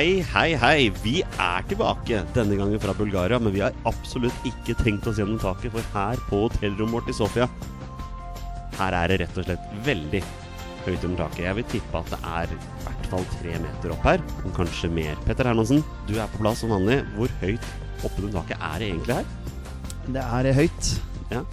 Hei, hei, hei. Vi er tilbake, denne gangen fra Bulgaria. Men vi har absolutt ikke tenkt oss gjennom taket, for her på hotellrommet vårt i Sofia Her er det rett og slett veldig høyt under taket. Jeg vil tippe at det er i hvert fall tre meter opp her, om kanskje mer. Petter Hermansen, du er på plass som vanlig. Hvor høyt oppunder taket er det egentlig her? Det er høyt. Ja.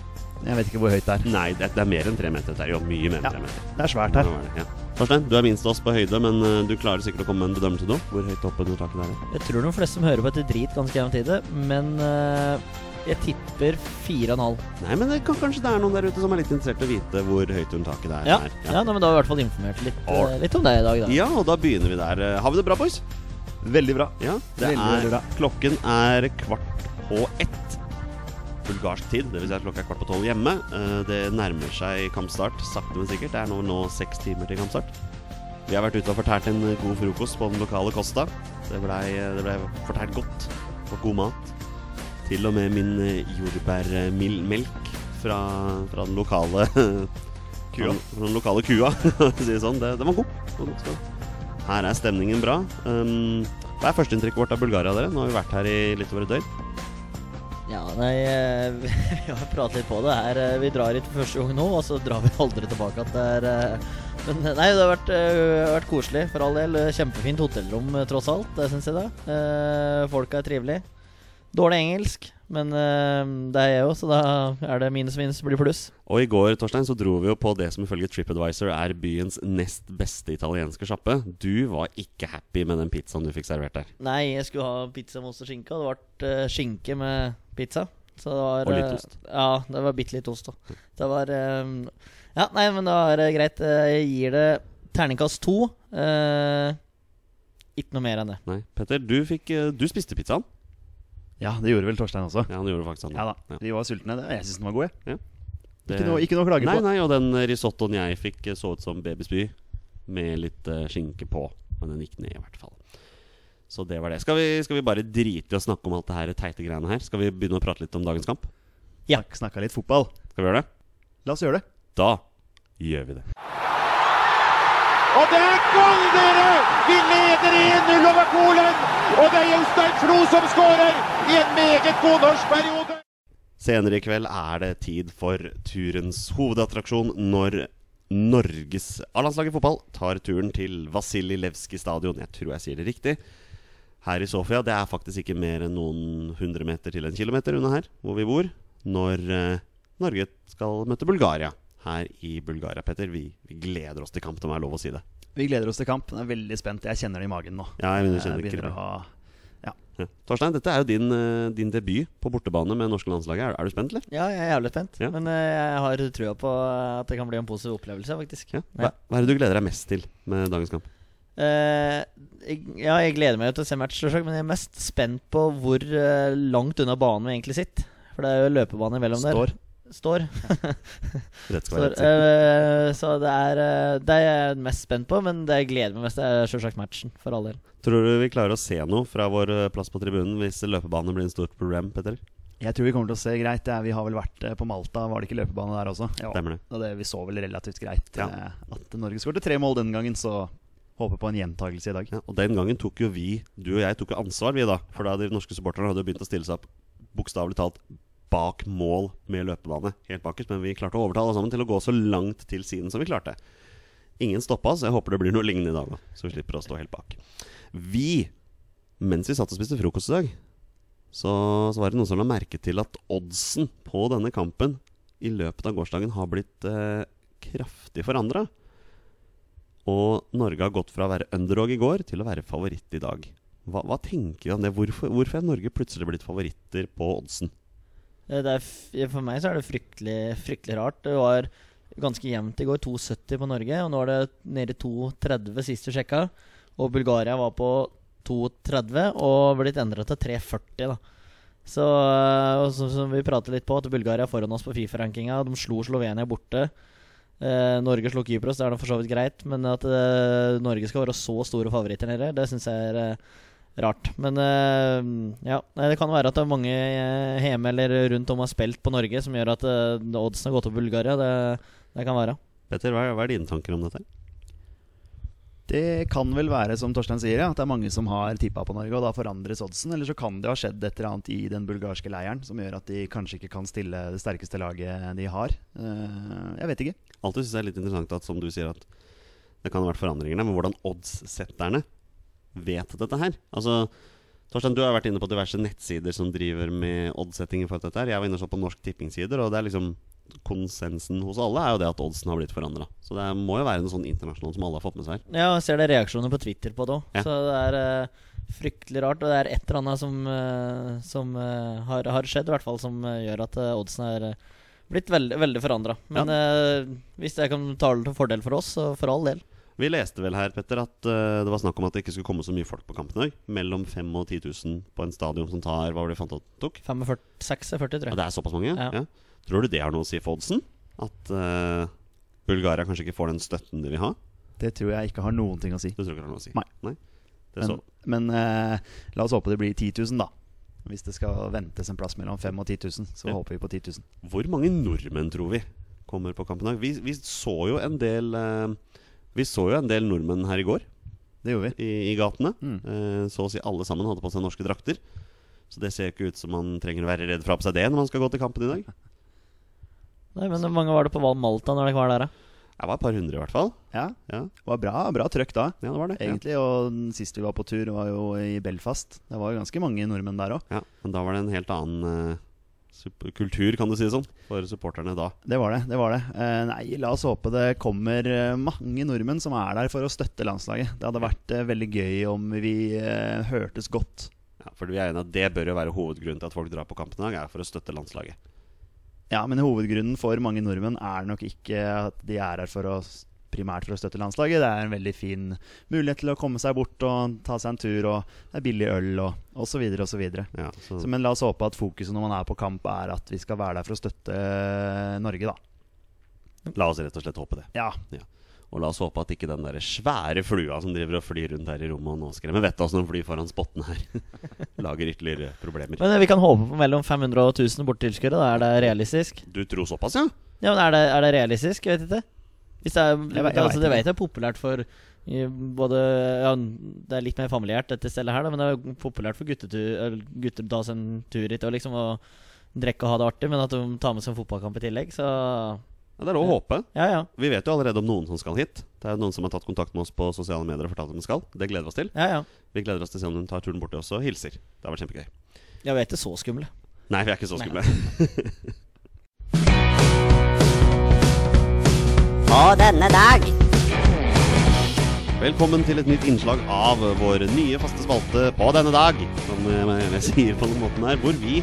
Jeg vet ikke hvor høyt det er. Nei, det, er mer enn tre meter. Det er jo mye mer enn Ja. tre meter. Det er svært her. Ja, det er det, Ja. Torstein, du er minst av oss på høyde, men eh, du klarer sikkert å komme med en bedømmelse nå. Hvor høyt oppunder taket det er? Jeg tror de fleste som hører på, etter drit ganske jevnt i det, men uh, jeg tipper 4,5. Nei, men det kan, kanskje det er noen der ute som er litt interessert i å vite hvor høyt under taket det er. Ja, ja. ja. nei, men da har vi i hvert fall informert litt, uh, litt om det i dag, da. Ja, og da begynner vi der. Har vi det bra, boys? Veldig bra. Ja, det Veldig, er, veldig bra. Klokken er kvart på ett. Bulgarsk tid, dvs. Si at klokka er kvart på tolv hjemme. Eh, Det nærmer seg kampstart, sakte, men sikkert. Det er nå, nå seks timer til kampstart. Vi har vært ute og fortært en god frokost på den lokale Costa. Det blei ble fortært godt og god mat. Til og med min eh, jordbærmelk fra, fra den lokale Kua. Fra den lokale kua, si det sånn. Det, var god. Her er stemningen bra. Um, hva er førsteinntrykket vårt av Bulgaria, dere? Nå har vi vært her i litt over et døgn. Ja, nei, eh, vi har pratet litt på det her. eh, Vi drar hit for første gang nå, og så drar vi aldri tilbake det er eh, Men nei, det har vært, vært koselig, for all del. Kjempefint hotellrom, tross alt. Det syns jeg, da. Eh, Folka er trivelige. Dårlig engelsk, men uh, det er jeg jo, så da er det minus minus blir pluss. Og i går Torstein, så dro vi jo på det som ifølge TripAdvisor er byens nest beste italienske sjappe. Du var ikke happy med den pizzaen du fikk servert der. Nei, jeg skulle ha pizza med ost og skinke, og det ble uh, skinke med pizza. Så det var, Og litt ost. Uh, Ja, det var bitte litt ost òg. Det var eh, Ja, nei, men da er det greit. Eh, Jeg gir det terningkast to. Eh, ikke noe mer enn det. Nei, Petter, du, fikk, eh, du spiste pizzaen. Ja, det gjorde vel Torstein også. Ja, han gjorde faktisk han. Ja da. Ja. Vi var sultne. Det- Jeg syns den var god, jeg. Det- Ikke noe, ikke noe å klage Nei, på. nei, og den risottoen jeg fikk, eh, så ut som babyspy. Med litt eh, skinke på. Men den gikk ned, i hvert fall. Så det var det. Skal vi, skal vi bare drite i å snakke om alt det her teite greiene her? Skal vi begynne å prate litt om dagens kamp? Ja. Snak- Snakka litt fotball. Skal vi gjøre det? La oss gjøre det. Da gjør vi det. Og det er gull, dere! Vi leder 1-0 over Polen! Og det er Jostein Flo som skårer i en meget god norsk periode! Senere i kveld er det tid for turens hovedattraksjon når Norges A-landslag i fotball tar turen til Vasilij Levskij stadion. Jeg tror jeg sier det riktig. Her i Sofia. Det er faktisk ikke mer enn noen hundre meter til en kilometer unna her hvor vi bor. Når eh, Norge skal møte Bulgaria her i Bulgaria. Petter, vi, vi gleder oss til kamp. Det er lov å si det. Vi gleder oss til kamp. Jeg er veldig spent. Jeg kjenner det i magen nå. Ja, jeg Jeg begynner å ha Ja. Torstein, dette er jo din, eh, din debut på bortebane med norske landslaget. Er, er du spent, eller? Ja, jeg er jævlig spent. Ja. Men eh, jeg har trua på at det kan bli en positiv opplevelse, faktisk. Ja. Hva, hva er det du gleder deg mest til med dagens kamp? Uh, jeg, ja, jeg gleder meg jo til å se match, men jeg er mest spent på hvor uh, langt unna banen vi egentlig sitter. For det er jo løpebane imellom Står. der. Står. Rett skal Står. være rett. Eh, så det er eh, det er jeg mest spent på, men det jeg gleder meg mest, er selvsagt matchen, for all del. Tror du vi klarer å se noe fra vår eh, plass på tribunen hvis løpebanen blir en stort problem, Petter? Jeg tror vi kommer til å se greit. Ja, vi har vel vært på Malta. Var det ikke løpebane der også? Ja. Det. Og det, vi så vel relativt greit Ja. at Norge skåret tre mål den gangen, så håper på en gjentagelse i dag. Ja, og den gangen tok jo vi, du og jeg, tok jo ansvar, vi da. For da de norske supporterne hadde begynt å stille seg opp bokstavelig talt bak mål med løpebane. Helt bakerst. Men vi klarte å overtale alle sammen til å gå så langt til siden som vi klarte. Ingen stoppa oss. Jeg håper det blir noe lignende i dag så vi slipper å stå helt bak. Vi, mens vi satt og spiste frokost i dag, så, så var det noen som la merke til at oddsen på denne kampen i løpet av gårsdagen har blitt eh, kraftig forandra. Og Norge har gått fra å være underdog i går til å være favoritt i dag. Hva, hva tenker du om det? Hvorfor, hvorfor er Norge plutselig blitt favoritter på oddsen? Eh, er, for meg så er det fryktelig, fryktelig rart. Det var ganske jevnt i går. 2,70 på Norge, og nå er det nede i 2,30 sist du sjekka. Og Bulgaria var på 2,30 og blitt endra til 3,40, da. Så, eh, så, som vi prater litt på, at Bulgaria er foran oss på Fifa-rankinga. De slo Slovenia borte. Eh, Norge slo Kypros, det er da for så vidt greit. Men at eh, Norge skal være så store favoritter nede, det syns jeg er eh, rart. Men eh, ja, det kan være at det er mange eh, hjemme eller rundt om har spilt på Norge som gjør at eh, oddsen har gått opp på Bulgaria. Det, det kan være. Petter, hva er, hva er dine tanker om dette? Det kan vel være som Torstein sier, ja, at det er mange som har tippa på Norge, og da forandres oddsen. Eller så kan det ha skjedd et eller annet i den bulgarske leiren som gjør at de kanskje ikke kan stille det sterkeste laget de har. Eh, jeg vet ikke. Alltid syns jeg det er litt interessant at som du sier at det kan ha vært forandringer der, men hvordan oddssetterne vet dette her. Altså, Torstein, du har vært inne på diverse nettsider som driver med oddsetting i forhold til dette. her Jeg var inne og så på Norsk Tippingsider, og det er liksom konsensen hos alle er jo det at oddsen har blitt forandra. Så det må jo være noe sånn internasjonalt som alle har fått med seg. her. Ja, jeg ser det reaksjoner på Twitter på det òg. Ja. Så det er uh, fryktelig rart. Og det er et eller annet som, uh, som uh, har, har skjedd, i hvert fall, som gjør at oddsen er blitt veldig, veldig forandra. Men eh, hvis det kan tale til fordel for oss, så for all del. Vi leste vel her, Petter, at uh, det var snakk om at det ikke skulle komme så mye folk på kampen i dag. Mellom 5000 og 10 000 på en stadion som tar Hva var det vi fant ut tok? 45, 46, tror jeg. Og det er såpass mange? Ja. Ja. Tror du det har noe å si for oddsen? At uh, Bulgaria kanskje ikke får den støtten de vil ha? Det tror jeg ikke har noen ting å si. Du tror ikke det har noe å si? Nei. Det Men, men eh, la oss håpe det blir 10 000, da. Hvis det skal ventes en plass mellom 5000 og 10 000, så Ja. håper vi på 10 000. Hvor mange nordmenn tror vi kommer på kampen i dag? Vi, vi så jo en del eh, Vi så jo en del nordmenn her i går Det gjorde vi. i, i gatene. Mm. Eh, så å si alle sammen hadde på seg norske drakter. Så det ser ikke ut som man trenger å være redd for å ha på seg det når man skal gå til kampen i dag. Nei, men hvor mange var det på Val Malta når dere var der, da? Det var et par hundre, i hvert fall. Ja, Ja, det var bra, bra trøkk da, ja det var det. Ja. egentlig. Og den siste vi var på tur, var jo i Belfast. Det var jo ganske mange nordmenn der òg. Ja, men da var det en helt annen eh, kultur, kan du si det sånn, for supporterne da. Det var det. det var det eh, Nei, la oss håpe det kommer eh, mange nordmenn som er der for å støtte landslaget. Det hadde vært eh, veldig gøy om vi eh, hørtes godt. Ja, for vi er enige at Det bør jo være hovedgrunnen til at folk drar på kampen i dag, er for å støtte landslaget. Ja, men hovedgrunnen for mange nordmenn er nok ikke at de er her for å primært for å støtte landslaget. Det er en veldig fin mulighet til å komme seg bort og ta seg en tur, og det er billig øl og osv. osv. Ja, så, Men la oss håpe at fokuset når man er på kamp, er at vi skal være der for å støtte eh, Norge, da. la oss rett og slett håpe det. Ja, Og la oss håpe at ikke den der svære flua som driver og flyr rundt her i rommet og nå skremmer vettet av oss når den flyr foran spotten her, lager ytterligere problemer. Men eh, vi kan håpe på mellom 500 og 1000 bortetilskuere. Er det realistisk? Du tror såpass, ja? Ja, men er det, er det realistisk? Jeg vet ikke. Hvis det er, Jeg jeg altså, det vet jeg er populært for både ja, Det er litt mer familiært, dette stedet her, da, men det er populært for gutter å ta seg en tur hit og liksom og drikke og ha det artig, men at de tar med seg en fotballkamp i tillegg, så ja det er lov å håpe. Ja, ja. Vi vet jo allerede om noen som skal hit. Det er noen som har tatt kontakt med oss på sosiale medier og fortalt at de skal. Det gleder vi oss til. ja, ja. Vi gleder oss til å se om de tar turen borti oss og hilser. Det har vært kjempegøy. Ja, vi er ikke så skumle. Nei, vi er ikke så skumle. På denne dag Velkommen til et nytt innslag av vår nye faste spalte på denne dag. Som jeg jeg sier på den måten her, hvor vi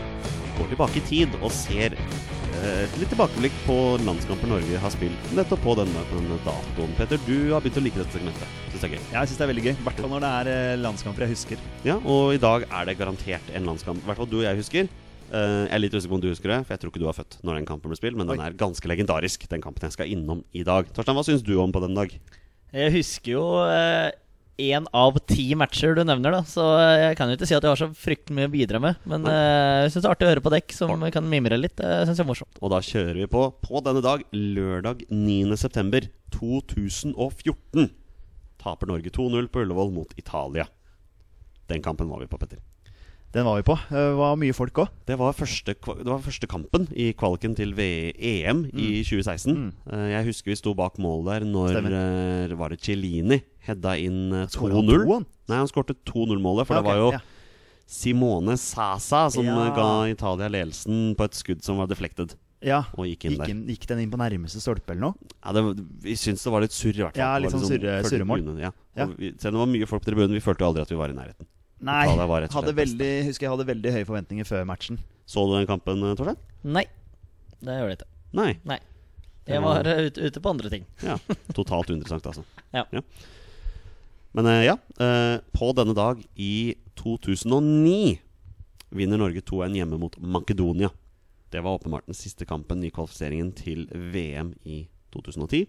går tilbake i tid og ser eh, et litt tilbakeblikk på landskamper Norge har spilt nettopp på denne, denne datoen. Petter, du har begynt å like dette segmentet. Syns det er gøy. jeg syns det er veldig gøy. I hvert fall når det er eh, landskamper jeg husker. Ja, og i dag er det garantert en landskamp. I hvert fall du og jeg husker. Eh, jeg er litt usikker på om du husker det, for jeg tror ikke du var født når den kampen ble spilt. Men den er ganske legendarisk, den kampen jeg skal innom i dag. Torstein, hva syns du om på den dag? Jeg husker jo én av ti matcher du nevner, da, så eh, jeg kan jo ikke si at jeg har så fryktelig mye å bidra med. Men uh, jeg syns det er artig å høre på dekk som kan mimre litt. Det syns jeg er morsomt. Og da kjører vi på på denne dag, lørdag 9.9. 2014. Taper Norge 2-0 på Ullevål mot Italia. Den kampen var vi på, Petter. Den var vi på. Eh, Det var mye folk òg. Det det var første kampen i kvaliken til VM EM i 2016. Mm. Eh, Jeg husker vi sto bak mål der når Stemmer. eh, Var det Cellini hedda inn eh, Skåret han 2-0? Nei, han skårte 2-0-målet, for Ja, det var jo ja. Simone Sasa som Ja. ga Italia ledelsen på et skudd som var deflected, Ja. og gikk Gikk, der. inn, gikk den inn på nærmeste stolpe eller noe? Ja, det, vi syns det var litt surr, i hvert fall. Ja, litt sånn surre- følte surremål. Ja. Ja. Vi, selv om det var mye folk på tribunen, vi følte jo aldri at vi var i nærheten. Nei. jeg var rett og Hadde slett veldig, husker jeg hadde veldig høye forventninger før matchen. Så du den kampen, eh, Torstein? Nei, det gjør det ikke. Nei. Nei. Jeg var- eh, ute, ute på andre ting. Ja, Totalt uinteressant, altså. Ja. Men eh, ja, eh, på denne dag i 2009 vinner Norge 2-1 hjemme mot Makedonia. Det var åpenbart den siste kampen i kvalifiseringen til VM i 2010.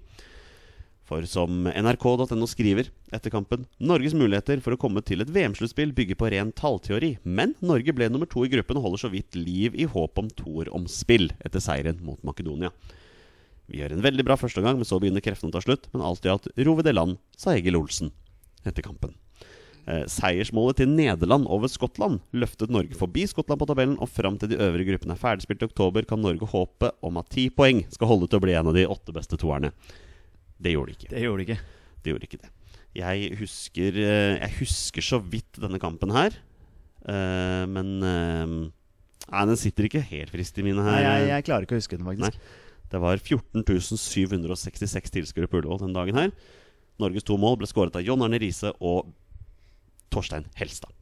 For som nrk.no skriver etter kampen Norges muligheter for å komme til et VM-sluttspill bygger på ren tallteori, men Norge ble nummer to i gruppen og holder så vidt liv i håp om toer om spill etter seieren mot Makedonia. Vi gjør en veldig bra første gang, men så begynner kreftene å ta slutt. Men alt i alt ror vi det land, sa Egil Olsen etter kampen. Eh, seiersmålet til Nederland over Skottland løftet Norge forbi Skottland på tabellen, og fram til de øvrige gruppene er ferdigspilt i oktober, kan Norge håpe om at ti poeng skal holde til å bli en av de åtte beste toerne. Det gjorde de ikke. Det gjorde de ikke. Det gjorde ikke det. Jeg husker, eh, jeg husker så vidt denne kampen her. Eh, men eh, Nei, den sitter ikke helt frist i mine Nei, her. jeg, jeg klarer ikke å huske den, faktisk. Det var 14 766 tilskuere på Ullevål den dagen her. Norges to mål ble skåret av John Arne Riise og Torstein Helstad.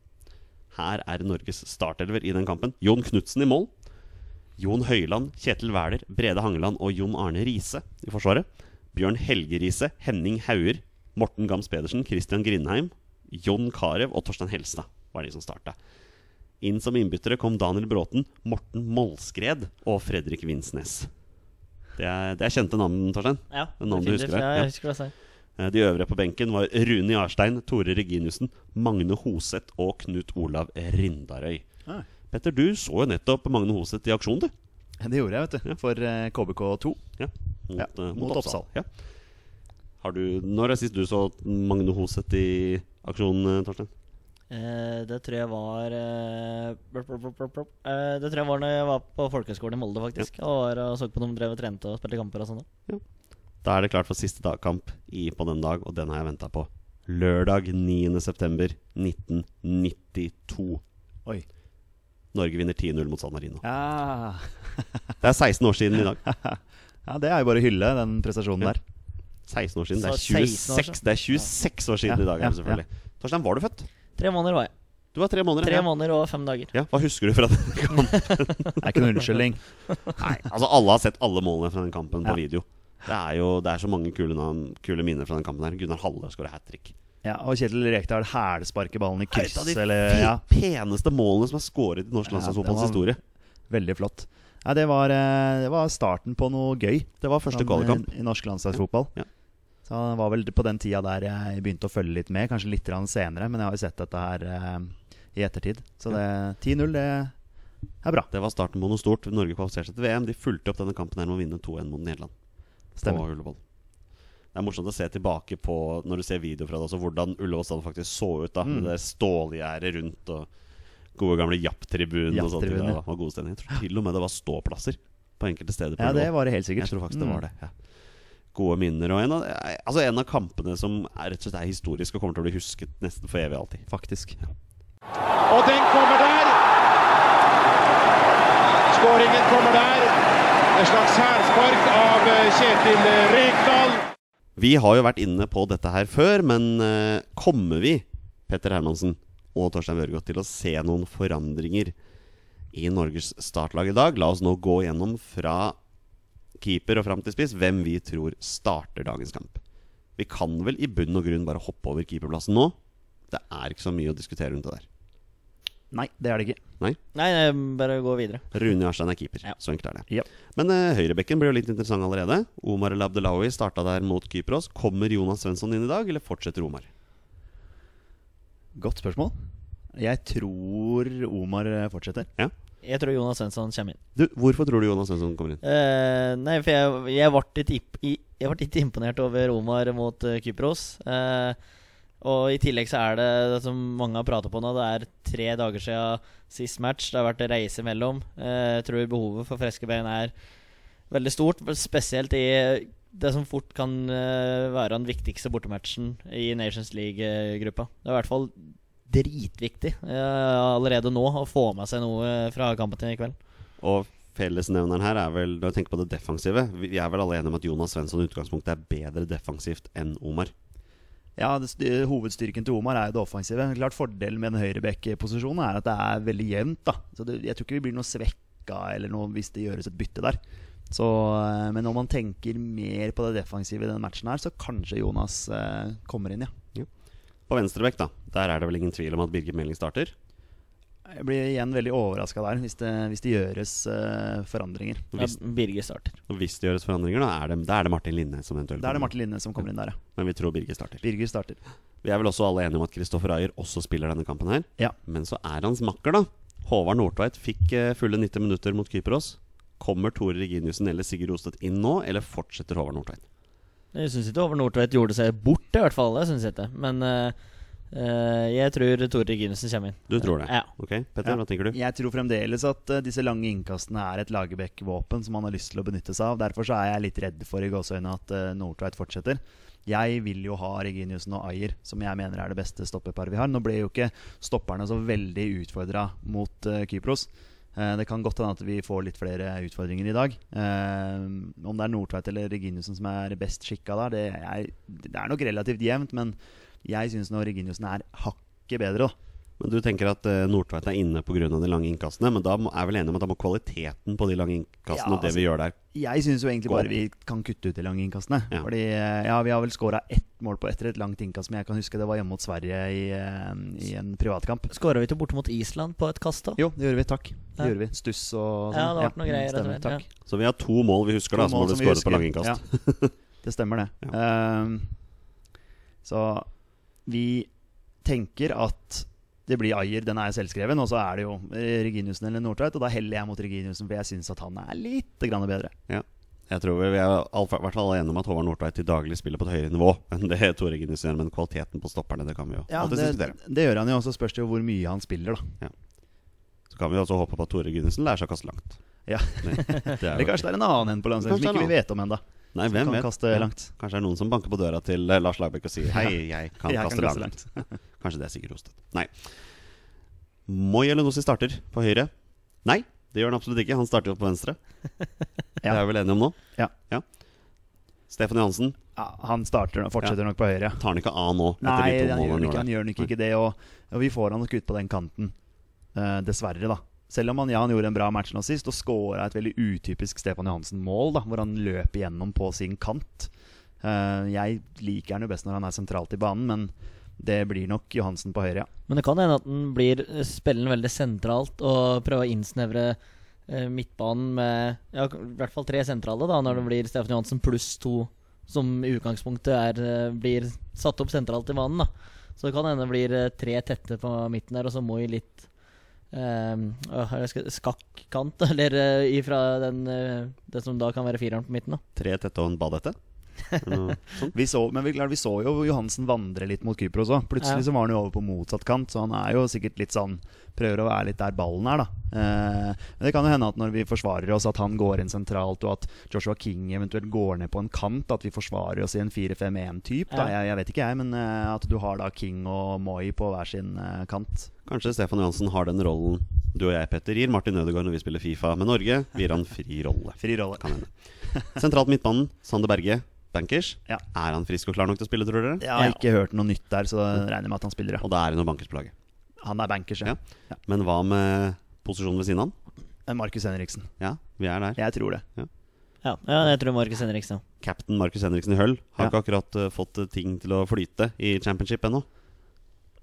Her er Norges startelver i den kampen. Jon Knutsen i mål. Jon Høiland, Kjetil Wæler, Brede Hangeland og Jon Arne Riise i forsvaret. Bjørn Helgerise, Henning Hauger, Morten Gams Pedersen, Christian Grindheim, Jon Carew og Torstein Helstad var de som starta. Inn som innbyttere kom Daniel Bråten, Morten Målskred og Fredrik Vinsnes. Det er, det er kjente navn, Torstein. Ja, Det navn du husker? Ja, Ja. jeg husker det selv. Eh, De øvrige på benken var Rune Jarstein, Tore Reginiussen, Magne Hoseth og Knut Olav Rindarøy. Ah. Petter, du så jo nettopp Magne Hoseth i aksjon, du. Det gjorde jeg, vet du. Ja. For eh, KBK2. Ja, mot, Ja, eh, mot Oppsal. Ja. Har du, når er sist du så Magne Hoseth i aksjon, eh, Torstein? Eh, det tror jeg var eh, blop, blop, blop, blop, blop. Eh, Det tror jeg var når jeg var på folkehøgskolen i Molde, faktisk. Og var og så på dem drev og trente og spilte kamper og sånn. da. Da er det klart for siste dagkamp i På den dag, og den har jeg venta på. Lørdag 9.9.1992. Oi. Norge vinner 10-0 mot San Marino. Ja. Det er 16 år siden i dag. ja, det er jo bare å hylle den prestasjonen Ja. der. 16 år siden. Det er Så 16 år 26, siden. det er 26 år siden Ja, i dag, ja, selvfølgelig. Torstein, var du født? Tre måneder var jeg. Du var tre måneder. Tre ja. måneder og fem dager. Ja, Hva husker du fra den kampen? Det er ikke noen unnskyldning. Nei, altså Alle har sett alle målene fra den kampen på Ja. video. Det er jo det er så mange kule, kule minner fra den kampen. her Gunnar Halle skårer hat trick. Ja, og Kjetil Rekdal hælsparker ballen i Et kryss, av de eller ja, peneste målene som er skåret i norsk ja, landslagsfotballs historie. Veldig flott. Ja, det, var, eh, det var starten på noe gøy. Det var første kvalikkamp. eh, I norsk landslagsfotball. Ja. Så det var vel på den tida der jeg begynte å følge litt med, kanskje litt senere, men jeg har jo sett dette her eh, i ettertid. Så det 10-0, det er bra. Det var starten på noe stort. Norge kvalifiserte til VM. De fulgte opp denne kampen her med å vinne 2-1 mot Nederland. Stemmer. Det er morsomt å se tilbake på Når du ser video fra det også, hvordan Ullevål stadion faktisk så ut. da Mm. Med det stålgjerdet rundt og gode gamle Japp-tribunen. og sånt. Japp-tribunen, Det var god stemning. Jeg tror til og med det var ståplasser på enkelte steder. på Ja, det var det helt sikkert. Jeg tror faktisk det Mm. var det. Ja. Gode minner. Og en av, altså en av kampene som er, rett og slett er historisk og kommer til å bli husket nesten for evig alltid. Faktisk. Og den kommer der. Skåringen kommer der. En slags hælspark av eh, Kjetil Rekdal. Vi har jo vært inne på dette her før, men eh, kommer vi, Petter Hermansen og Torstein Børgodt, til å se noen forandringer i Norges startlag i dag? La oss nå gå gjennom fra keeper og fram til spiss hvem vi tror starter dagens kamp. Vi kan vel i bunn og grunn bare hoppe over keeperplassen nå. Det er ikke så mye å diskutere rundt det der. Nei, det er det ikke. Nei, nei, bare gå videre. Rune Jarstein er keeper. Ja. Så enkelt er det. Ja. Men uh, høyrebekken blir jo litt interessant allerede. Omar El Abdelawi starta der mot Kypros. Kommer Jonas Svensson inn i dag, eller fortsetter Omar? Godt spørsmål. Jeg tror Omar fortsetter. fortsetter. Jeg tror Jonas Svensson kommer inn. Du, Hvorfor tror du Jonas Svensson kommer inn? Eh, nei, for jeg, jeg ble litt, jeg ble litt imponert over Omar mot uh, Kypros. Eh, og i tillegg så er det, det som mange har pratet på nå, det er tre dager siden sist match. Det har vært reise imellom. Eh, jeg tror behovet for friske bein er veldig stort. Spesielt i det som fort kan eh, være den viktigste bortematchen i Nations League-gruppa. Det er i hvert fall dritviktig eh, allerede nå å få med seg noe fra kampen til i kveld. Og fellesnevneren her er vel Når jeg tenker på det defensive Vi vi er vel alle enige om at Jonas Svensson i utgangspunktet er bedre defensivt enn Omar. Ja, det, Hovedstyrken til Omar er jo det offensive. Klart Fordelen med den høyreback-posisjonen er at det er veldig jevnt. da Så det, Jeg tror ikke vi blir noe svekka eller noe hvis det gjøres et bytte der. Så, eh, men når man tenker mer på det defensive i denne matchen, her så kanskje Jonas eh, kommer inn, ja. På venstrebekk, da. Der er det vel ingen tvil om at Birgit Meling starter. Jeg blir igjen veldig overraska der, hvis det, hvis det gjøres eh, forandringer. Hvis, Ja, Hvis, starter. og hvis det gjøres forandringer, da er det, da er det Martin Linne som eventuelt Da er det. Martin Linne som kommer inn der, ja. Men vi tror Birger starter. Birger starter. Vi er vel også alle enige om at Kristoffer Ayer også spiller denne kampen her. Ja. Men så er hans makker, da. Håvard Nordtveit fikk eh, fulle 90 minutter mot Kypros. Kommer Tore Reginiussen eller Sigurd Rostedt inn nå, eller fortsetter Håvard Nordtveit? Jeg syns ikke Håvard Nordtveit gjorde seg bort, i hvert fall. Det synes jeg ikke. Men uh, eh, jeg tror Tore Reginiussen kommer inn. Du tror det? Ja. Ok, Petter, Ja. hva tenker du? Jeg tror fremdeles at uh, disse lange innkastene er et Lagerbäck-våpen som han har lyst til å benytte seg av. Derfor så er jeg litt redd for i gåseøynene at uh, Nordtveit fortsetter. Jeg vil jo ha Reginiussen og Ayer, som jeg mener er det beste stopperparet vi har. Nå ble jo ikke stopperne så veldig utfordra mot Kypros. Eh, det kan godt hende at vi får litt flere utfordringer i dag. Eh, om det er Nordtveit eller Reginiussen som er best skikka der, det er, det er nok relativt jevnt. Men jeg syns nå Reginiussen er hakket bedre. da Men Du tenker at uh, Nordtveit er inne pga. de lange innkastene, men da må, er vel enig om at da må kvaliteten på de lange innkastene Ja, og det altså- vi gjør der Jeg syns jo egentlig bare vi kan kutte ut de lange innkastene. Ja. Fordi eh, ja, vi har vel skåra ett mål på etter et langt innkast, men jeg kan huske det var hjemme mot Sverige i, eh, i en privatkamp. Skåra vi ikke borte mot Island på et kast, da? Jo, det gjorde vi. Takk. Det Ja. gjorde vi. Stuss og sånn. Ja, det har vært noe greier, Stemmer. Takk. Så vi har to mål vi husker, da, som blitt skåret på lange innkast. Ja, det stemmer, det. Ehm, så vi tenker at det blir Ayer, den er selvskreven, og så er det jo eh, Reginiussen eller Nordtveit. Og da heller jeg mot Reginiussen, for jeg syns at han er litt grann bedre. Jeg tror vi er all, i hvert fall enige om at Håvard Nordtveit til daglig spiller på et høyere nivå enn det Tore Reginiussen gjør, men kvaliteten på stopperne, det kan vi jo Ja, alltid det, diskutere. det gjør han jo, og så spørs det jo hvor mye han spiller, da. Ja. Så kan vi også håpe på at Tore Reginiussen lærer seg å kaste langt. Ja. Det, det er Eller kanskje det er en annen en på landslaget som det er ikke vi vet om ennå. Nei, hvem kan vet? kaste Ja. langt. Kanskje det er noen som banker på døra til eh, Lars Lagerbäck og sier Hei, jeg kan Jeg kaste kan kaste langt. Kanskje det er sikkert Rostedt. Nei. Moi Elenossi starter på høyre. Nei, det gjør han absolutt ikke. Han starter jo på venstre. Det er vi vel enige om nå? Ja. Stefan Johansen Ja, han starter, fortsetter nok på høyre. tar han ikke av nå? Nei, han gjør nok ikke det. Og, og vi får han nok ut på den kanten. Uh, dessverre, da. Selv om han, ja, han gjorde en bra match nå sist og skåra et veldig utypisk Stefan Johansen-mål, hvor han løper gjennom på sin kant. Uh, jeg liker han jo best når han er sentralt i banen, men det blir nok Johansen på høyre, ja. Men det kan hende at han blir eh, spillende veldig sentralt og prøver å innsnevre uh, midtbanen med ja, i hvert fall tre sentrale, da, når det blir Stefan Johansen pluss to som i utgangspunktet er, uh, blir satt opp sentralt i banen. da Så det kan hende det blir tre tette på midten der, og så må Moi litt skal- skakkant, eller eh, ifra den, eh, det som da kan være fireren på midten. da Tre en badette. Vi så, men vi, vi så jo Johansen vandre litt mot Kypros òg. Plutselig Ja. så var han jo over på motsatt kant, så han er jo sikkert litt sånn Prøver å være litt der ballen er, da. Eh, men det kan jo hende at når vi forsvarer oss, at han går inn sentralt, og at Joshua King eventuelt går ned på en kant, at vi forsvarer oss i en 4-5-1-type. Ja. jeg, jeg vet ikke, jeg, men eh, at du har da King og Moi på hver sin eh, kant. Kanskje Stefan Johansen har den rollen du og jeg, Petter, gir Martin Ødegaard når vi spiller Fifa med Norge. Vi gir han fri rolle. Fri rolle. Sentralt midtbanen, Sander Berge. Bankers. Ja. Er han frisk og klar nok til å spille, tror dere? Jeg har ikke hørt noe nytt der, så jeg regner med at han spiller, ja. Og da er det noe bankers på laget. Han er bankers, ja. Ja. Men hva med posisjonen ved siden av han? Eh, Markus Henriksen. Ja, vi er der. Jeg tror det. Ja, ja jeg tror Markus Henriksen. Captain Markus Henriksen i Hull har Ja. ikke akkurat uh, fått eh, ting til å flyte i championship ennå.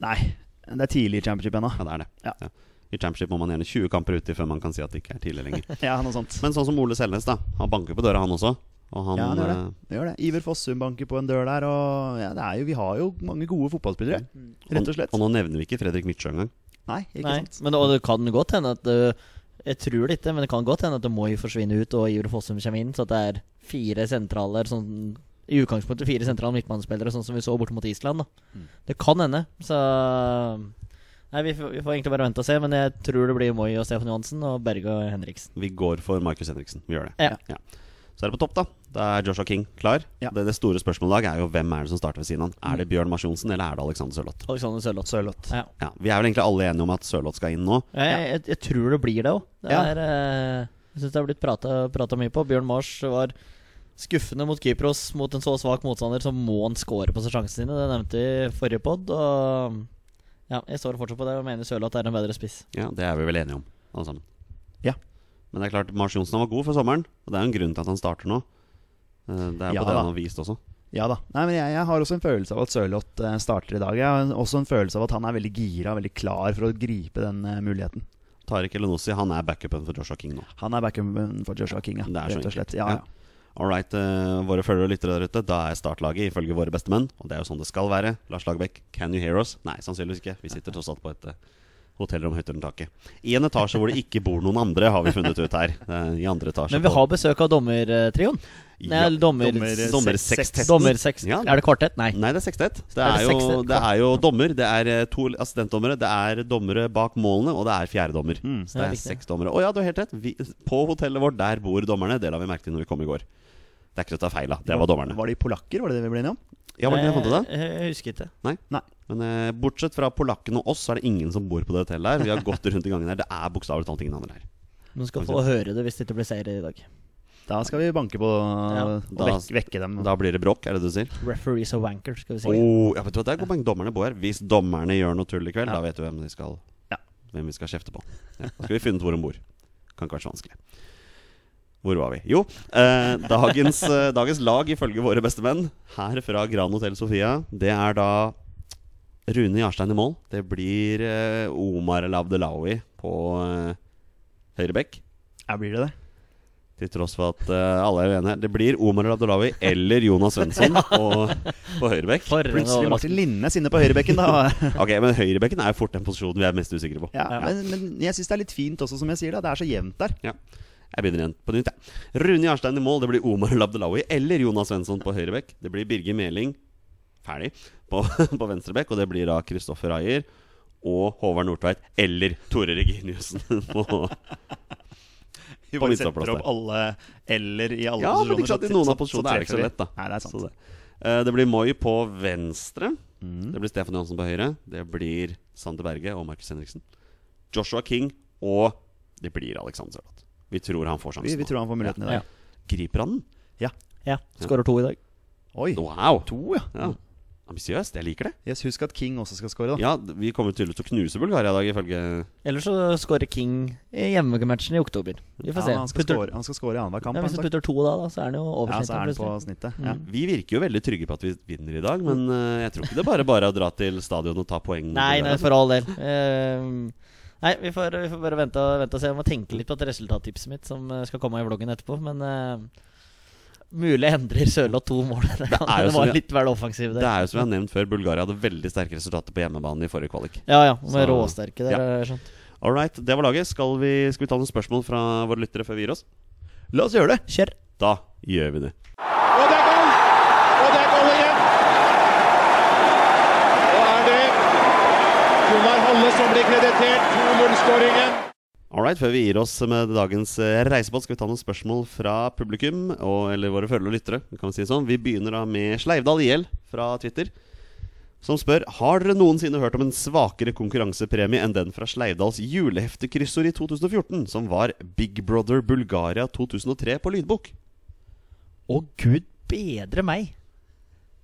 Nei, det er tidlig i championship ennå. Ja, det er det. Ja. I championship må man gjerne 20 kamper uti før man kan si at det ikke er tidlig lenger. Ja, noe sånt. Men sånn som Ole Selnes, da. Han banker på døra, han også. Og han Ja, han gjør det. eh, Det gjør det. Iver Fossum banker på en dør der. Og ja, det er jo, vi har jo mange gode fotballspillere, rett og slett. Og nå nevner vi ikke Fredrik Midtsjø engang. Nei, ikke Nei, sant. men det, og det kan godt hende at uh, Jeg tror det ikke, men det kan godt hende at det må forsvinne ut og Iver Fossum kommer inn, så at det er fire sentraler sånn i utgangspunktet fire sentrale midtbanespillere, sånn som vi så borte mot Island. da Mm. Det kan hende. Så Nei, vi får, vi får egentlig bare vente og se, men jeg tror det blir Moi og Stefan Johansen og Berge og Henriksen. Vi går for Markus Henriksen. Vi gjør det. Ja. Så er det på topp, da. Da er Joshua King klar. Ja. Det, det store spørsmålet i dag er jo hvem er det som starter ved siden av han. Er det Bjørn Mars Johnsen, eller er det Alexander Sørloth? Alexander Sørloth. Sørloth. Ja. Ja, vi er vel egentlig alle enige om at Sørloth skal inn nå. Jeg, jeg, jeg tror det blir det òg. Ja. er eh, Jeg syns det har blitt prata mye på. Bjørn Mars var skuffende mot Kypros mot en så svak motstander, så må han score på seg sjansene sine. Det nevnte vi i forrige pod. Og ja, jeg står fortsatt på det og mener Sørloth er en bedre spiss. Ja, Det er vi vel enige om, alle sammen. Ja. Men det er klart, Mars Johnsen var god for sommeren, og det er jo en grunn til at han starter nå. Eh, Det er Ja på det han har vist også. Ja da. Nei, men jeg, jeg har også en følelse av at Sørloth eh, starter i dag. Jeg har også en følelse av at han er veldig gira, veldig klar for å gripe den eh, muligheten. Tariq Elenossi han er backupen for Joshua King nå. Han er backupen for Joshua King, ja. Er Rett og slett. Ja, Ja. ja. All right, uh, våre følgere og lyttere der ute. Da er startlaget ifølge våre bestemenn. Og det er jo sånn det skal være. Lars Lagerbäck, can you hear us? Nei, sannsynligvis ikke. Vi sitter tross alt på et eh, Hotellrom høyt under taket. I en etasje hvor det ikke bor noen andre, har vi funnet ut her. Eh, I andre etasje. Men vi har besøk av dommertrioen. Nei, Ja, dommer... dommer- Dommersekstetten. Dommerseks. Ja. Er det kvartett? Nei. Nei, det er sekstett. Det Er er, det jo, det er jo dommer, det er eh, to assistentdommere, det er dommere bak målene, og det er fjerdedommer. Mm. Så det er seks dommere. Og ja, du har helt rett. Vi, på hotellet vårt, der bor dommerne. Det la vi merke til når vi kom i går. Det er ikke til å ta feil av. Det var dommerne. Var de polakker, var det det vi ble enige om? Ja, var det det jeg fant ut av? Eh, Jeg husker ikke. Nei. Nei. Men eh, bortsett fra polakkene og oss, så er det ingen som bor på det hotellet her. Vi har gått rundt i gangen her. Det er bokstavelig talt ingen andre her. Du skal få høre det hvis det ikke blir seier i dag. Da skal vi banke på og Da- vek, vekke dem. Da blir det bråk, er det det du sier? Referees og wanker, skal vi si. Oh, ja, vet du hva, Det er godt poeng. Dommerne bor her. Hvis dommerne gjør noe tull i kveld, Ja. da vet du hvem, vi skal, Ja. hvem vi skal kjefte på. Ja, da skal vi finne ut hvor de bor. Kan ikke være så vanskelig. Hvor var vi? Jo, eh, dagens, eh, dagens lag ifølge våre beste menn her fra Gran Hotell Sofia, det er da Rune Jarstein i mål. Det blir eh, Omar El Abdelawi på eh, høyre bekk. Ja, blir det det? Til tross for at eh, alle er uenige. Det blir Omar El Abdelawi eller Jonas Svensson på, på høyre bekk. For en Plutselig Martin. Linnes inne på høyrebekken, da. Ok, men høyrebekken er jo fort den posisjonen vi er mest usikre på. Ja, men, men jeg syns det er litt fint også, som jeg sier. da Det er så jevnt der. Ja. Jeg begynner igjen på nytt. jeg. Rune Jarstein i mål. Det blir Omar Labdelawi eller Jonas Svensson på høyrebekk. Det blir Birger Meling ferdig på, på venstrebekk. Og det blir da Kristoffer Ayer og Håvard Nordtveit eller Tore Reginiussen på Vi På midtstopplass setter opp alle eller i alle Ja, men ikke posisjoner. sant, i noen av posisjonene er det ikke så lett, da. Nei, det er Så sant. det, Uh, det blir Moi på venstre. Mm. Det blir Stefan Johansen på høyre. Det blir Sander Berge og Markus Henriksen. Joshua King og det blir Alexander Sørloth. Vi tror han får sjansen. vi vi tror han får muligheten i Ja. dag. Griper han den? Ja, skårer to i dag. Oi, Wow! to, ja. Ja. Ambisiøst. Jeg liker det. Yes, husk at King også skal score, da. Ja, Vi kommer tydeligvis til å knuse Bulgaria i dag, ifølge Eller så skårer King i hjemmematchen i oktober. Vi får Ja, se. han, skal Putter- score, han skal score i annenhver kamp. ja, hvis du putter to da, da, så er han jo over ja, så er snittet. han på snittet. Mm. Ja. Vi virker jo veldig trygge på at vi vinner i dag, men uh, jeg tror ikke det bare bare å dra til stadion og ta poeng. Nei, nei, for all del. Uh, nei, vi får, vi får bare vente og, vente og se. Jeg må tenke litt på et resultattipset mitt som eh, skal komme i vloggen etterpå. Men eh, mulig endrer Sørloth to mål. Det, er jo det var jeg- litt vel offensiv Det der. er jo som jeg har nevnt før, Bulgaria hadde veldig sterke resultater på hjemmebane i forrige kvalik. Ja ja, med Så- råsterke der. Ja. skjønt. All right, det var laget. Skal vi, skal vi ta noen spørsmål fra våre lyttere før vi gir oss? La oss gjøre det! Kjør. Da gjør vi det. Og det er goal! Og det er goal igjen! Og er det Gunnar Halle som blir kreditert 2-0-skåringen. All right, Før vi gir oss med dagens eh, reisebåt, skal vi ta noen spørsmål fra publikum. Og, eller våre følgere og lyttere. Kan Vi si sånn Vi begynner da med Sleivdal IL fra Twitter. Som spør Har dere noensinne hørt om en svakere konkurransepremie enn den fra Sleivdals juleheftekryssord i 2014, som var Big Brother Bulgaria 2003 på lydbok? Å gud bedre meg!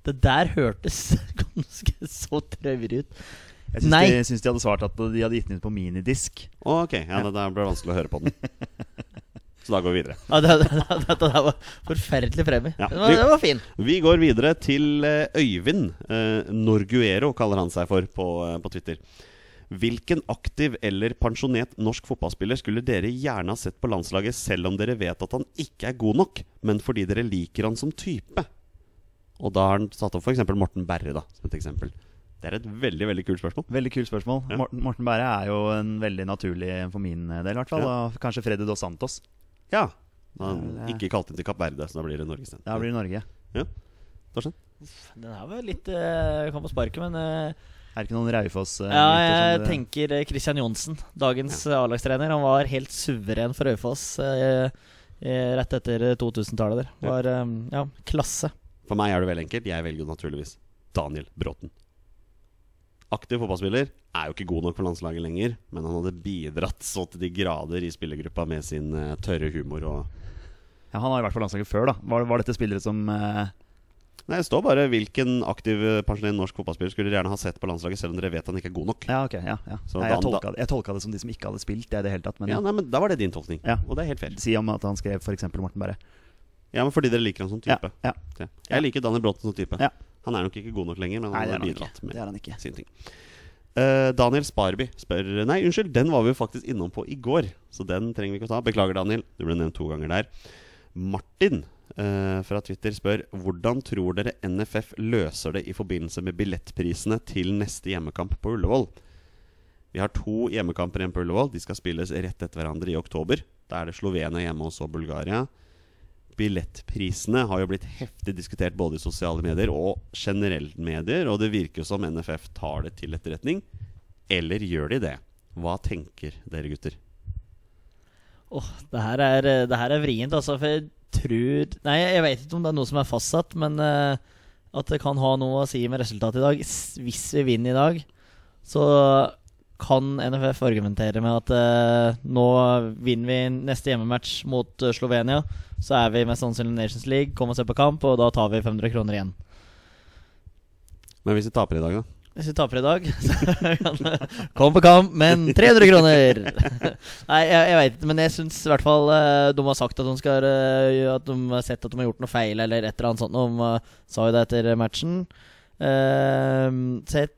Det der hørtes ganske så traurig ut. Jeg syns Nei. de, syns de hadde svart at de hadde gitt den ut på minidisk. Ok, ja, det der ble det vanskelig å høre på den. Så da går vi videre. Ja, det, det, det, det var forferdelig premie. Ja. Den, var, den var fin. Vi går videre til eh, Øyvind. Eh, Norguero kaller han seg for på, eh, på Twitter. Hvilken aktiv eller pensjonert norsk fotballspiller skulle dere gjerne ha sett på landslaget, selv om dere vet at han ikke er god nok, men fordi dere liker han som type? Og da har han satt opp f.eks. Morten Berre, da, som et eksempel. Det er et veldig veldig kult spørsmål. Veldig kult spørsmål. Ja. Morten, Morten Bære er jo en veldig naturlig for min del, i hvert fall. Ja. Og kanskje Freddy Dos Santos. Ja. Han Eller... er- ikke kalt inn til Kapp Verde, så da blir det Norge isteden. Da blir det Norge. Ja. Torstein? Den er vel litt uh, Kom på sparket, men uh, Er det ikke noen Raufoss uh, Ja, jeg det- tenker eh, Christian Johnsen, dagens ja. A-lagstrener. Han var helt suveren for Raufoss rett etter 2000-tallet der. Var ja, klasse. For meg er det veldig enkelt. Jeg velger jo naturligvis Daniel Bråten. Aktiv fotballspiller er jo ikke god nok for landslaget lenger, men han hadde bidratt så til de grader i spillergruppa med sin uh, tørre humor og Ja, Han har jo vært på landslaget før, da. Var, var dette spillere som uh... Nei, Det står bare hvilken aktiv eh, pensjonert norsk fotballspiller skulle dere gjerne ha sett på landslaget, selv om dere vet han ikke er god nok. Ja, ok. Ja, ja. Så Nei, jeg, tolka, jeg tolka det som de som ikke hadde spilt, det i det hele tatt. Men Ja, ja, nei, men Da var det din tolkning, Ja. og det er helt fair. si om at han skrev f.eks. Morten Berre. Ja, men fordi dere liker han som type. ja. Ja. Jeg liker Daniel Bråten som type. Ja. Han er nok ikke god nok lenger, men Nei, han har bidratt Det med er han ikke. sine ting. Uh, Daniel Sparby spør Nei, unnskyld, den var vi jo faktisk innom på i går. Så den trenger vi ikke å ta. Beklager, Daniel. Du ble nevnt to ganger der. Martin uh, fra Twitter spør Hvordan tror dere NFF løser det i forbindelse med billettprisene til neste hjemmekamp på Ullevål? Vi har to hjemmekamper igjen på Ullevål. De skal spilles rett etter hverandre i oktober. Da er det Slovenia hjemme og så Bulgaria. Billettprisene har jo blitt heftig diskutert både i sosiale medier og generelt medier, og det virker jo som NFF tar det til etterretning. Eller gjør de det? Hva tenker dere gutter? Åh, det her er, det her er vrient, altså. For jeg tror Nei, jeg vet ikke om det er noe som er fastsatt, men uh, at det kan ha noe å si med resultatet i dag. Hvis vi vinner i dag, så kan NFF argumentere med at eh, nå vinner vi neste hjemmematch mot eh, Slovenia. Så er vi mest sannsynlig Nations League, kom og se på kamp, og da tar vi 500 kroner igjen. Men hvis vi taper i dag, da? Hvis vi taper i dag, så kan det Kom på kamp, men 300 kroner! Nei, jeg, jeg veit ikke, men jeg syns i hvert fall eh, de har sagt at de skal eh, At de har sett at de har gjort noe feil, eller et eller annet sånt. De eh, sa jo det etter matchen. Eh, så jeg,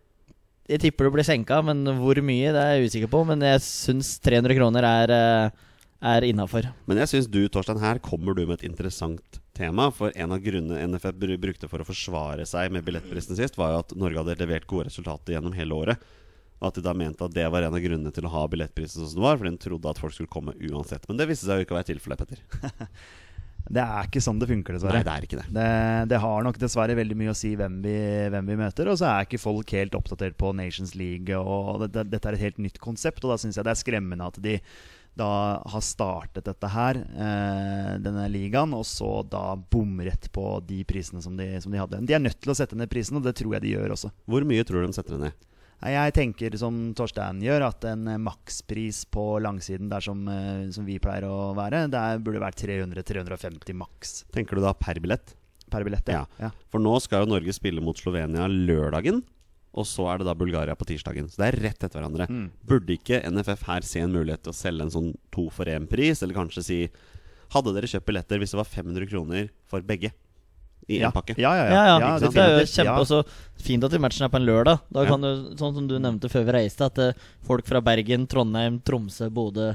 jeg tipper det blir senka, men hvor mye det er jeg usikker på. Men jeg syns 300 kroner er, eh, er innafor. Men jeg syns du, Torstein, her kommer du med et interessant tema. For en av grunnene NFF brukte for å forsvare seg med billettprisen sist, var jo at Norge hadde levert gode resultater gjennom hele året. Og at de da mente at det var en av grunnene til å ha billettprisen som det var. For de trodde at folk skulle komme uansett. Men det viste seg jo ikke å være tilfellet, Petter. Det er ikke sånn det funker, dessverre. Nei, det er ikke det. Det, det har nok dessverre veldig mye å si hvem vi, hvem vi møter. Og så er ikke folk helt oppdatert på Nations League. Og det, det, dette er et helt nytt konsept, og da syns jeg det er skremmende at de da har startet dette her, eh, denne ligaen, og så da bom rett på de prisene som de, som de hadde. De er nødt til å sette ned prisen, og det tror jeg de gjør også. Hvor mye tror du de setter ned? Jeg tenker som Torstein gjør, at en eh, makspris på langsiden der som, eh, som vi pleier å være, der burde vært 300-350 maks Tenker du da per billett? per billett. Ja. ja. For nå skal jo Norge spille mot Slovenia lørdagen. Og så er det da Bulgaria på tirsdagen. Så det er rett etter hverandre. Mm. Burde ikke NFF her se en mulighet til å selge en sånn to for én-pris? Eller kanskje si Hadde dere kjøpt billetter hvis det var 500 kroner for begge i én ja. pakke? Ja, ja, ja. Ja, ja. ja det er jo kjempe Ja. også Fint at matchen er på en lørdag. Da Ja. kan du, sånn som du nevnte før vi reiste, at eh, folk fra Bergen, Trondheim, Tromsø, Bodø,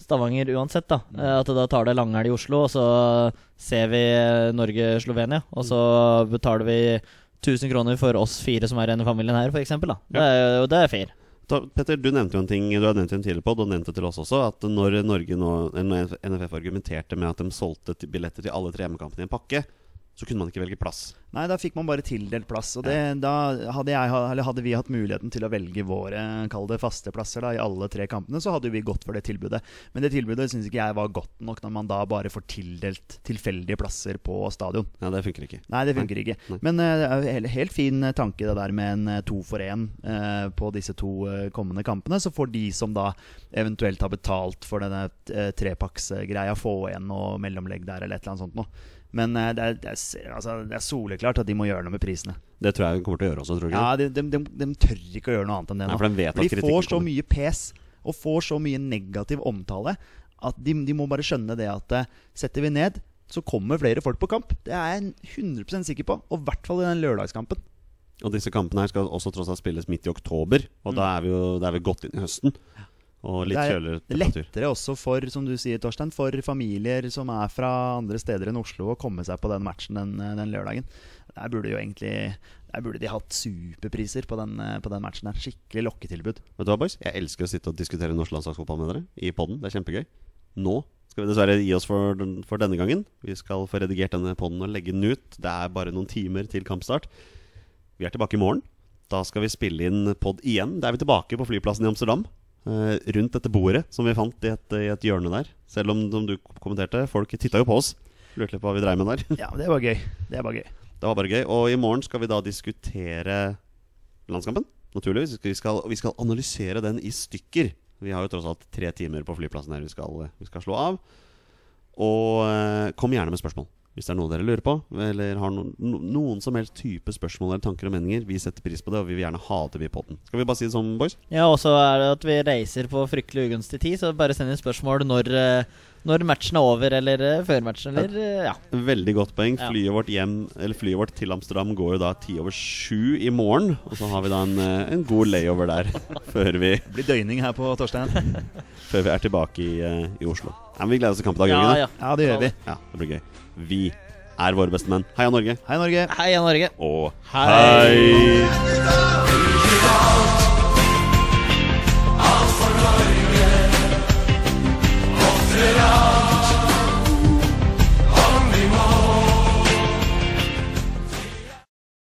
Stavanger uansett, da. Mm. eh, At da tar det langhelg i Oslo, og så ser vi eh, Norge-Slovenia. Og så betaler vi 1000 kroner for oss fire som er igjen i familien her, f.eks. Det, er det er fair. Da, Petter, du nevnte jo en ting Du har nevnt en tidligere på, og du nevnte til oss også, at når Norge nå NFF argumenterte med at de solgte billetter til alle tre hjemmekampene i en pakke, så kunne man ikke velge plass. Nei, da fikk man bare tildelt plass. Og det, da hadde, jeg, eller hadde vi hatt muligheten til å velge våre kall det faste plasser da, i alle tre kampene, så hadde vi gått for det tilbudet. Men det tilbudet syns ikke jeg var godt nok når man da bare får tildelt tilfeldige plasser på stadion. Ja, det funker ikke. Nei, det funker ikke. Nei. Men uh, helt, fin eh, tanke det der med en eh, to for én uh, på disse to uh, kommende kampene. Så får de som da eventuelt har betalt for denne uh, trepaksgreia, få igjen noe mellomlegg der eller et eller annet sånt noe. Men eh, det, er, det, er, altså, det er soleklart at de må gjøre noe med prisene. Det tror jeg de kommer til å gjøre også, tror du Ja, de, de, de, de tør ikke å gjøre noe annet enn det Nei, nå. for de de får så mye pes og får så mye negativ omtale at de, de må bare skjønne det at eh, setter vi ned, så kommer flere folk på kamp. Det er jeg 100 sikker på. Og i hvert fall i den lørdagskampen. Og disse kampene her skal også tross alt spilles midt i oktober, og da er vi jo da er vi godt inn i høsten. Og litt Det er kjøligere temperatur. lettere også for som du sier, Torstein, for familier som er fra andre steder enn Oslo, å komme seg på den matchen den, den lørdagen. Der burde jo egentlig Der burde de hatt superpriser på den, på den matchen. der Skikkelig lokketilbud. Vet du hva, boys? Jeg elsker å sitte og diskutere norsk landslagsfotball med dere i podden. Det er kjempegøy. Nå skal vi dessverre gi oss for, den, for denne gangen. Vi skal få redigert denne podden og legge den ut. Det er bare noen timer til kampstart. Vi er tilbake i morgen. Da skal vi spille inn pod igjen. Da er vi tilbake på flyplassen i Amsterdam. Eh, rundt dette bordet som vi fant i et, i et hjørne der. Selv om, som du kommenterte, folk titta jo på oss. Lurte litt på hva vi dreiv med der. Ja, det var gøy. Det var gøy. Det var bare gøy. Og i morgen skal vi da diskutere landskampen. Naturligvis. Vi skal, vi skal analysere den i stykker. Vi har jo tross alt tre timer på flyplassen her vi skal, vi skal slå av. Og eh, kom gjerne med spørsmål. Hvis det er noe dere lurer på, eller har noen, noen som helst type spørsmål eller tanker og meninger. Vi setter pris på det, og vi vil gjerne ha det vi på den. Skal vi bare si det sånn, boys? Ja, og så er det at vi reiser på fryktelig ugunstig tid, så bare send inn spørsmål når, eh, når matchen er over, eller eh, før matchen, eller eh, ja. Veldig godt poeng. Flyet vårt hjem Eller flyet vårt til Amsterdam går jo da ti over sju i morgen. Og så har vi da en, eh, en god layover der før vi Det blir døgning her på Torstein. før vi er tilbake i, eh, i Oslo. Ja, men vi gleder oss til kamp i dag, Ja, ja. Ja, det gjør vi. Ja, det blir gøy. Vi er våre beste menn. Heia Norge. Hei, Norge. Heia Norge! Og Hei. hei.